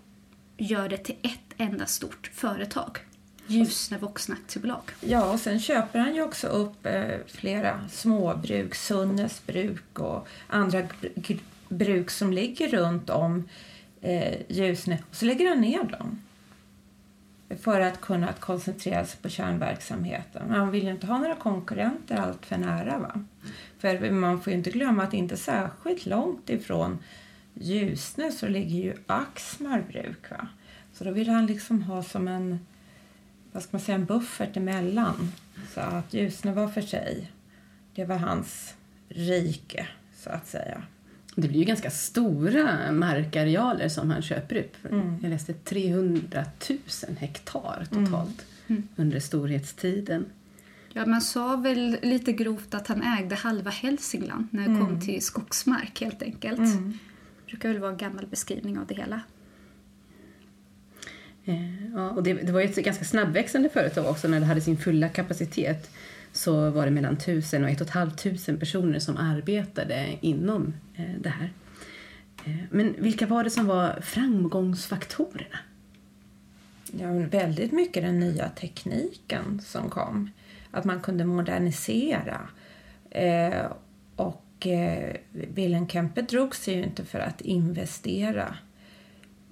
gör det till ett enda stort företag. Ljusne Voxna Aktiebolag. Ja, och sen köper han ju också upp eh, flera småbruk, Sunnes bruk och andra bruk som ligger runt om eh, Ljusne och så lägger han ner dem. för att kunna koncentrera sig på kärnverksamheten. Man vill ju inte ha några konkurrenter allt för nära. Va? För man får ju inte glömma att inte särskilt långt ifrån Ljusne så ligger ju Axmar bruk. Va? Så då vill han liksom ha som en, vad ska man säga, en buffert emellan. Så att Ljusne var för sig. Det var hans rike, så att säga. Det blir ju ganska stora markarealer som han köper upp. Mm. Jag läste 300 000 hektar totalt Mm. under storhetstiden. Ja, man sa väl lite grovt att han ägde halva Hälsingland när det kom till skogsmark helt enkelt. Mm. Det brukar väl vara en gammal beskrivning av det hela. Eh, Ja, och det, det var ju ett ganska snabbväxande företag också när det hade sin fulla kapacitet. Så var det mellan 1000 och 1 500 personer som arbetade inom eh, det här. Eh, men vilka var det som var framgångsfaktorerna? Ja, väldigt mycket den nya tekniken som kom. Att man kunde modernisera. Eh, och eh, Wilhelm Kempe drog sig ju inte för att investera.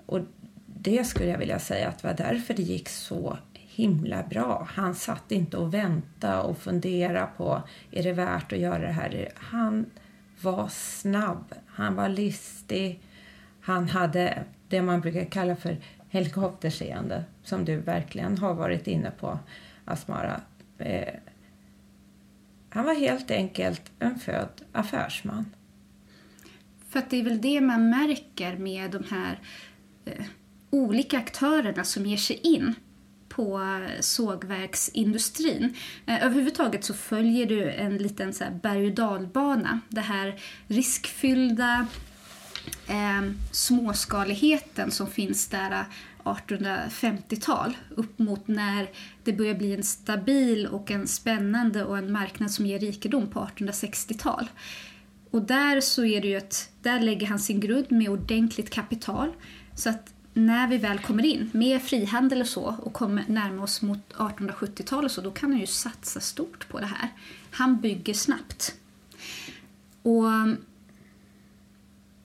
Och det skulle jag vilja säga att det var därför det gick så himla bra. Han satt inte och väntade och funderade på är det värt att göra det här. Han var snabb, han var listig, han hade det man brukar kalla för helikopterseende som du verkligen har varit inne på, Asmara. Eh, han var helt enkelt en född affärsman. För att det är väl det man märker med de här eh, olika aktörerna som ger sig in på sågverksindustrin. Eh, överhuvudtaget så följer du en liten så här berg och dalbana. Det här riskfyllda eh, småskaligheten som finns där eh, 1850-tal upp mot när det börjar bli en stabil och en spännande och en marknad som ger rikedom på 1860-tal. Och där så är det ju att där lägger han sin grund med ordentligt kapital. Så att när vi väl kommer in med frihandel och så och kommer närma oss mot 1870-talet så, då kan han ju satsa stort på det här. Han bygger snabbt. Och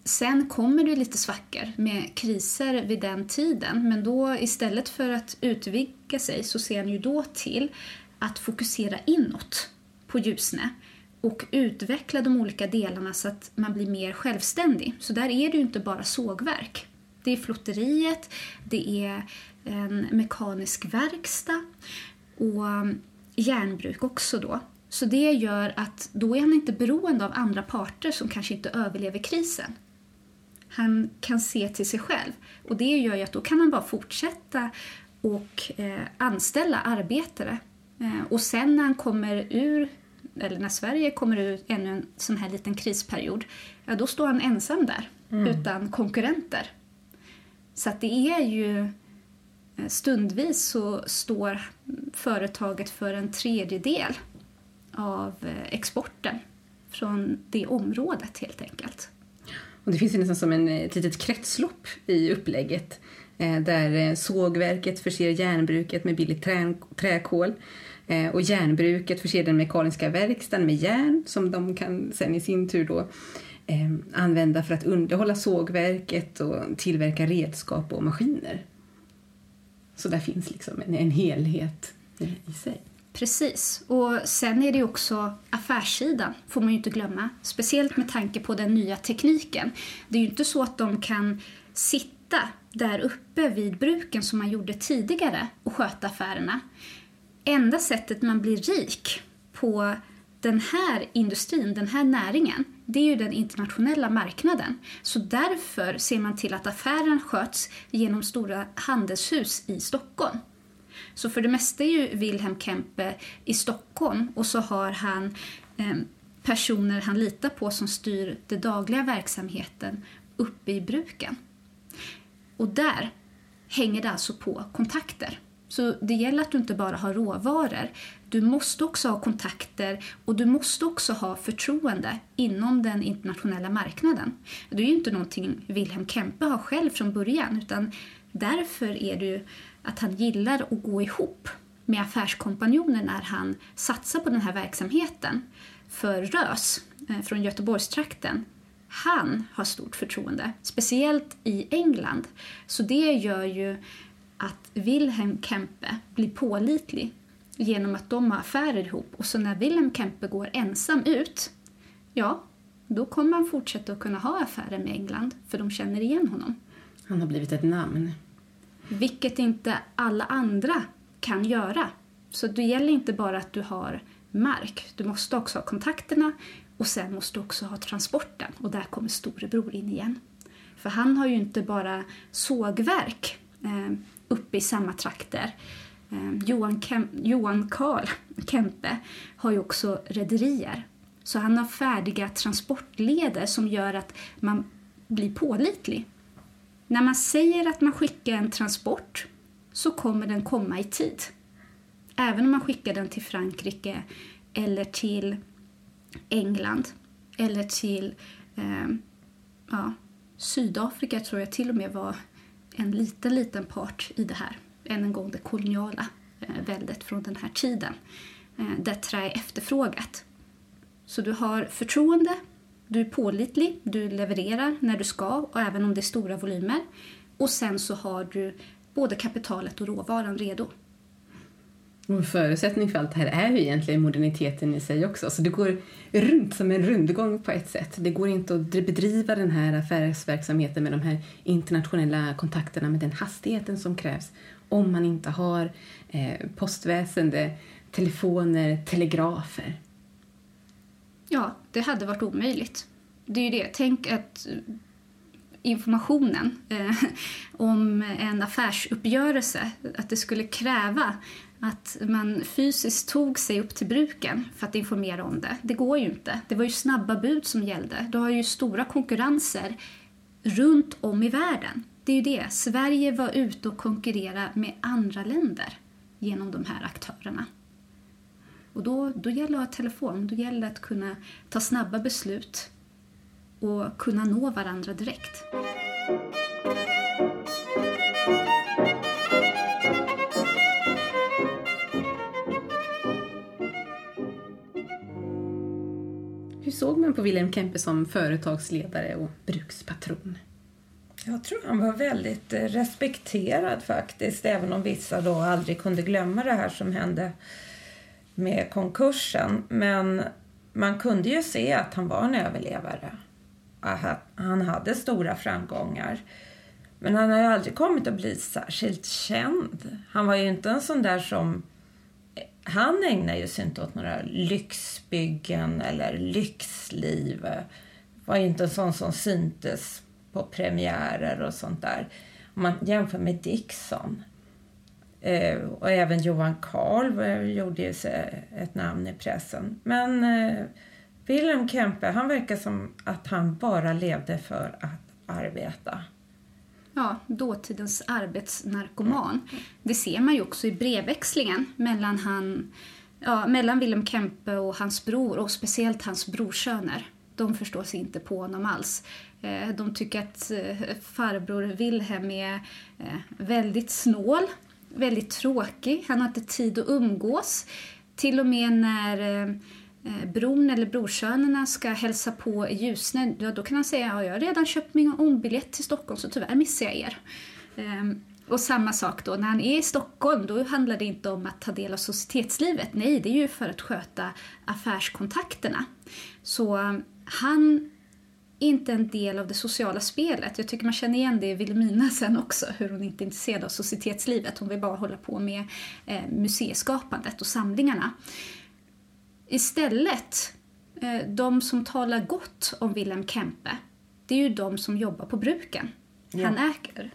Sen kommer det lite svackor med kriser vid den tiden men då istället för att utvidga sig så ser han ju då till att fokusera inåt på Ljusne och utveckla de olika delarna så att man blir mer självständig. Så där är det ju inte bara sågverk. Det är flotteriet, det är en mekanisk verkstad och järnbruk också då. Så det gör att då är han inte beroende av andra parter som kanske inte överlever krisen. Han kan se till sig själv och det gör ju att då kan han bara fortsätta och eh, anställa arbetare. Eh, och sen när han kommer ur, eller när Sverige kommer ur ännu en sån här liten krisperiod, ja då står han ensam där utan konkurrenter. Så att det är ju eh, stundvis så står företaget för en tredjedel av eh, exporten från det området helt enkelt. Och det finns ju nästan som en, eh, ett litet kretslopp i upplägget där sågverket förser järnbruket med billigt trä, träkol och järnbruket förser den mekaniska verkstaden med järn som de kan sen i sin tur då eh, använda för att underhålla sågverket och tillverka redskap och maskiner. Så där finns liksom en, en helhet i, i sig. Precis. Och sen är det ju också affärssidan, får man ju inte glömma. Speciellt med tanke på den nya tekniken. Det är ju inte så att de kan sitta där uppe vid bruken som man gjorde tidigare och sköta affärerna. Enda sättet man blir rik på den här industrin, den här näringen, det är ju den internationella marknaden. Så därför ser man till att affären sköts genom stora handelshus i Stockholm. Så för det mesta är ju Wilhelm Kempe i Stockholm och så har han eh, personer han litar på som styr den dagliga verksamheten uppe i bruken. Och där hänger det alltså på kontakter. Så det gäller att du inte bara har råvaror. Du måste också ha kontakter och du måste också ha förtroende inom den internationella marknaden. Det är ju inte någonting Wilhelm Kempe har själv från början utan därför är det ju att han gillar att gå ihop med affärskompanjoner när han satsar på den här verksamheten. För Rös eh, från Göteborgstrakten, han har stort förtroende, speciellt i England. Så det gör ju att Wilhelm Kempe blir pålitlig genom att de har affärer ihop. Och så när Wilhelm Kempe går ensam ut, ja, då kommer han fortsätta att kunna ha affärer med England, för de känner igen honom. Han har blivit ett namn. Vilket inte alla andra kan göra. Så det gäller inte bara att du har mark, du måste också ha kontakterna och sen måste du också ha transporten. Och där kommer storebror in igen. För han har ju inte bara sågverk eh, uppe i samma trakter. Eh, Johan, Kem Johan Karl Kempe har ju också rederier. Så han har färdiga transportleder som gör att man blir pålitlig. När man säger att man skickar en transport så kommer den komma i tid. Även om man skickar den till Frankrike eller till England eller till eh, ja, Sydafrika tror jag till och med var en liten, liten part i det här. Än en gång det koloniala eh, väldet från den här tiden. Eh, där trä är efterfrågat. Så du har förtroende, du är pålitlig, du levererar när du ska och även om det är stora volymer. Och sen så har du både kapitalet och råvaran redo. Och en förutsättning för allt det här är ju egentligen moderniteten i sig också. Så det går runt som en rundgång på ett sätt. Det går inte att bedriva den här affärsverksamheten med de här internationella kontakterna med den hastigheten som krävs om man inte har eh, postväsende, telefoner, telegrafer. Ja, det hade varit omöjligt. Det är ju det. Tänk att eh, informationen eh, om en affärsuppgörelse, att det skulle kräva att man fysiskt tog sig upp till bruken för att informera om det. Det går ju inte. Det var ju snabba bud som gällde. Du har ju stora konkurrenser runt om i världen. Det är ju det. Sverige var ute och konkurrerade med andra länder genom de här aktörerna. Och då, då gäller det att ha telefon. Då gäller det att kunna ta snabba beslut och kunna nå varandra direkt. Hur såg man på Wilhelm Kempe som företagsledare och brukspatron? Jag tror han var väldigt eh, respekterad faktiskt, även om vissa då aldrig kunde glömma det här som hände med konkursen. Men man kunde ju se att han var en överlevare. Han hade stora framgångar. Men han har ju aldrig kommit att bli särskilt känd. Han var ju inte en sån där som... Eh, han ägnar ju sig inte åt några lyxbyggen eller lyxliv. Var ju inte en sån som syntes på premiärer och sånt där. Om man jämför med Dixon. Eh, och även Johan Karl gjorde ju sig ett namn i pressen. Men eh, Wilhelm Kempe, han verkar som att han bara levde för att arbeta. Ja, dåtidens arbetsnarkoman. Det ser man ju också i brevväxlingen mellan, han, ja, mellan Wilhelm Kempe och hans bror och speciellt hans brorsöner. De förstår sig inte på honom alls. Eh, de tycker att eh, farbror Wilhelm är eh, väldigt snål, väldigt tråkig. Han har inte tid att umgås. Till och med när bron eller brorsönerna ska hälsa på i Ljusne, ja, då kan han säga att ja, jag har redan köpt min ombiljett till Stockholm så tyvärr missar jag er. Ehm, och samma sak då, när han är i Stockholm då handlar det inte om att ta del av societetslivet. Nej, det är ju för att sköta affärskontakterna. Så han är inte en del av det sociala spelet. Jag tycker man känner igen det i Vilhelmina sen också, hur hon inte är intresserad av societetslivet. Hon vill bara hålla på med eh, museiskapandet och samlingarna. Istället, eh, de som talar gott om Wilhelm Kempe, det är ju de som jobbar på bruken. Ja. Han äger.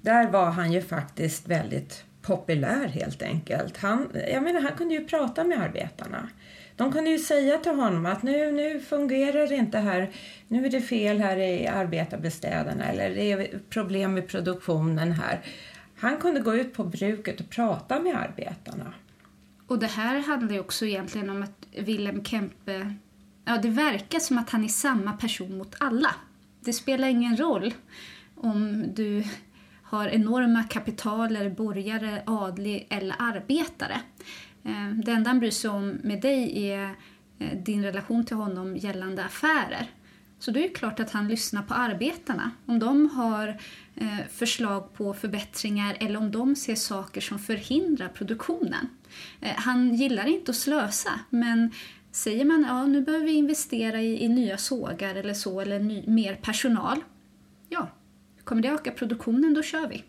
Där var han ju faktiskt väldigt populär helt enkelt. Han, jag menar, han kunde ju prata med arbetarna. De kunde ju säga till honom att nu, nu fungerar det inte här, nu är det fel här i arbetarbestäderna eller det är problem med produktionen här. Han kunde gå ut på bruket och prata med arbetarna. Och det här handlar ju också egentligen om att Wilhelm Kempe, ja det verkar som att han är samma person mot alla. Det spelar ingen roll om du har enorma kapitaler, borgare, adlig eller arbetare. Eh, det enda han bryr sig om med dig är eh, din relation till honom gällande affärer. Så det är klart att han lyssnar på arbetarna. Om de har eh, förslag på förbättringar eller om de ser saker som förhindrar produktionen. Han gillar inte att slösa, men säger man ja nu behöver vi investera i, i nya sågar eller så, eller ny, mer personal. Ja, kommer det öka produktionen, då kör vi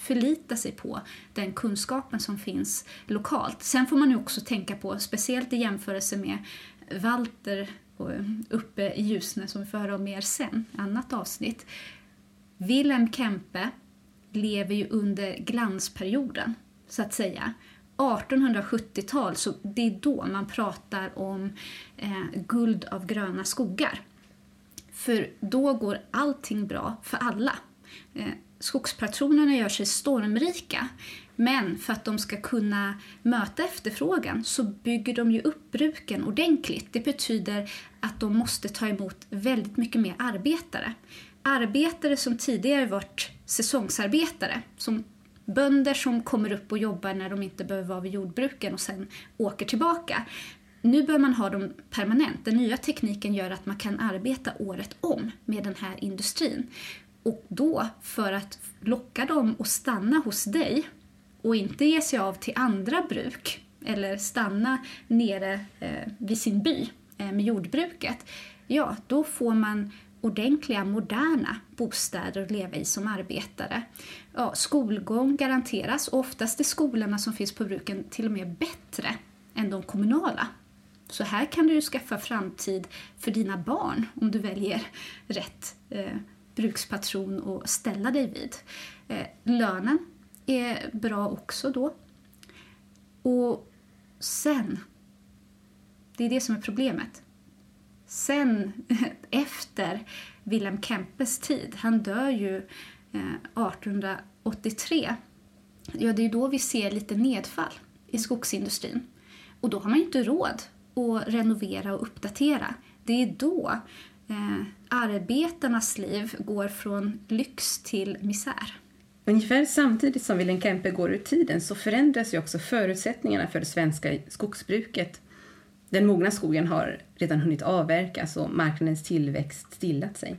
förlita sig på den kunskapen som finns lokalt. Sen får man ju också tänka på, speciellt i jämförelse med Walter eh, uppe i Ljusne som vi får höra om mer sen, annat avsnitt. Wilhelm Kempe lever ju under glansperioden, så att säga. 1870-tal, så det är då man pratar om eh, guld av gröna skogar. För då går allting bra för alla. Eh, skogspatronerna gör sig stormrika. Men för att de ska kunna möta efterfrågan så bygger de ju upp bruken ordentligt. Det betyder att de måste ta emot väldigt mycket mer arbetare. Arbetare som tidigare varit säsongsarbetare, som bönder som kommer upp och jobbar när de inte behöver vara vid jordbruken och sen åker tillbaka. Nu bör man ha dem permanent. Den nya tekniken gör att man kan arbeta året om med den här industrin. Och då, för att locka dem att stanna hos dig och inte ge sig av till andra bruk eller stanna nere eh, vid sin by eh, med jordbruket, ja, då får man ordentliga, moderna bostäder att leva i som arbetare. Ja, skolgång garanteras och oftast är skolorna som finns på bruken till och med bättre än de kommunala. Så här kan du skaffa framtid för dina barn om du väljer rätt eh, brukspatron att ställa dig vid. Eh, lönen är bra också då. Och sen, det är det som är problemet. Sen, efter Wilhelm Kempes tid, han dör ju eh, 1883, ja det är då vi ser lite nedfall i skogsindustrin. Och då har man ju inte råd att renovera och uppdatera. Det är då eh, arbetarnas liv går från lyx till misär. Ungefär samtidigt som Wilhelm Kempe går ur tiden så förändras ju också förutsättningarna för det svenska skogsbruket. Den mogna skogen har redan hunnit avverkas och marknadens tillväxt stillat sig.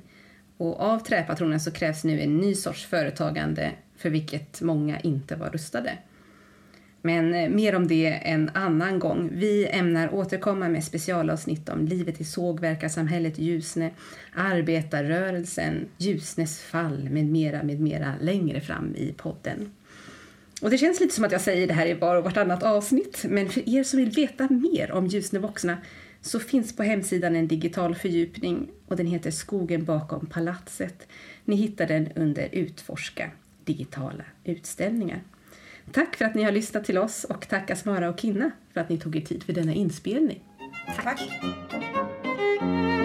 Och av träpatronen så krävs nu en ny sorts företagande för vilket många inte var rustade. Men eh, mer om det en annan gång. Vi ämnar återkomma med specialavsnitt om livet i sågverkarsamhället Ljusne, arbetarrörelsen, Ljusnes fall med mera, med mera längre fram i podden. Och det känns lite som att jag säger det här i var och vartannat avsnitt, men för er som vill veta mer om Ljusne Vuxna så finns på hemsidan en digital fördjupning och den heter Skogen bakom palatset. Ni hittar den under Utforska digitala utställningar. Tack för att ni har lyssnat till oss och tack Asmara och Kinna för att ni tog er tid för denna inspelning. Tack. tack.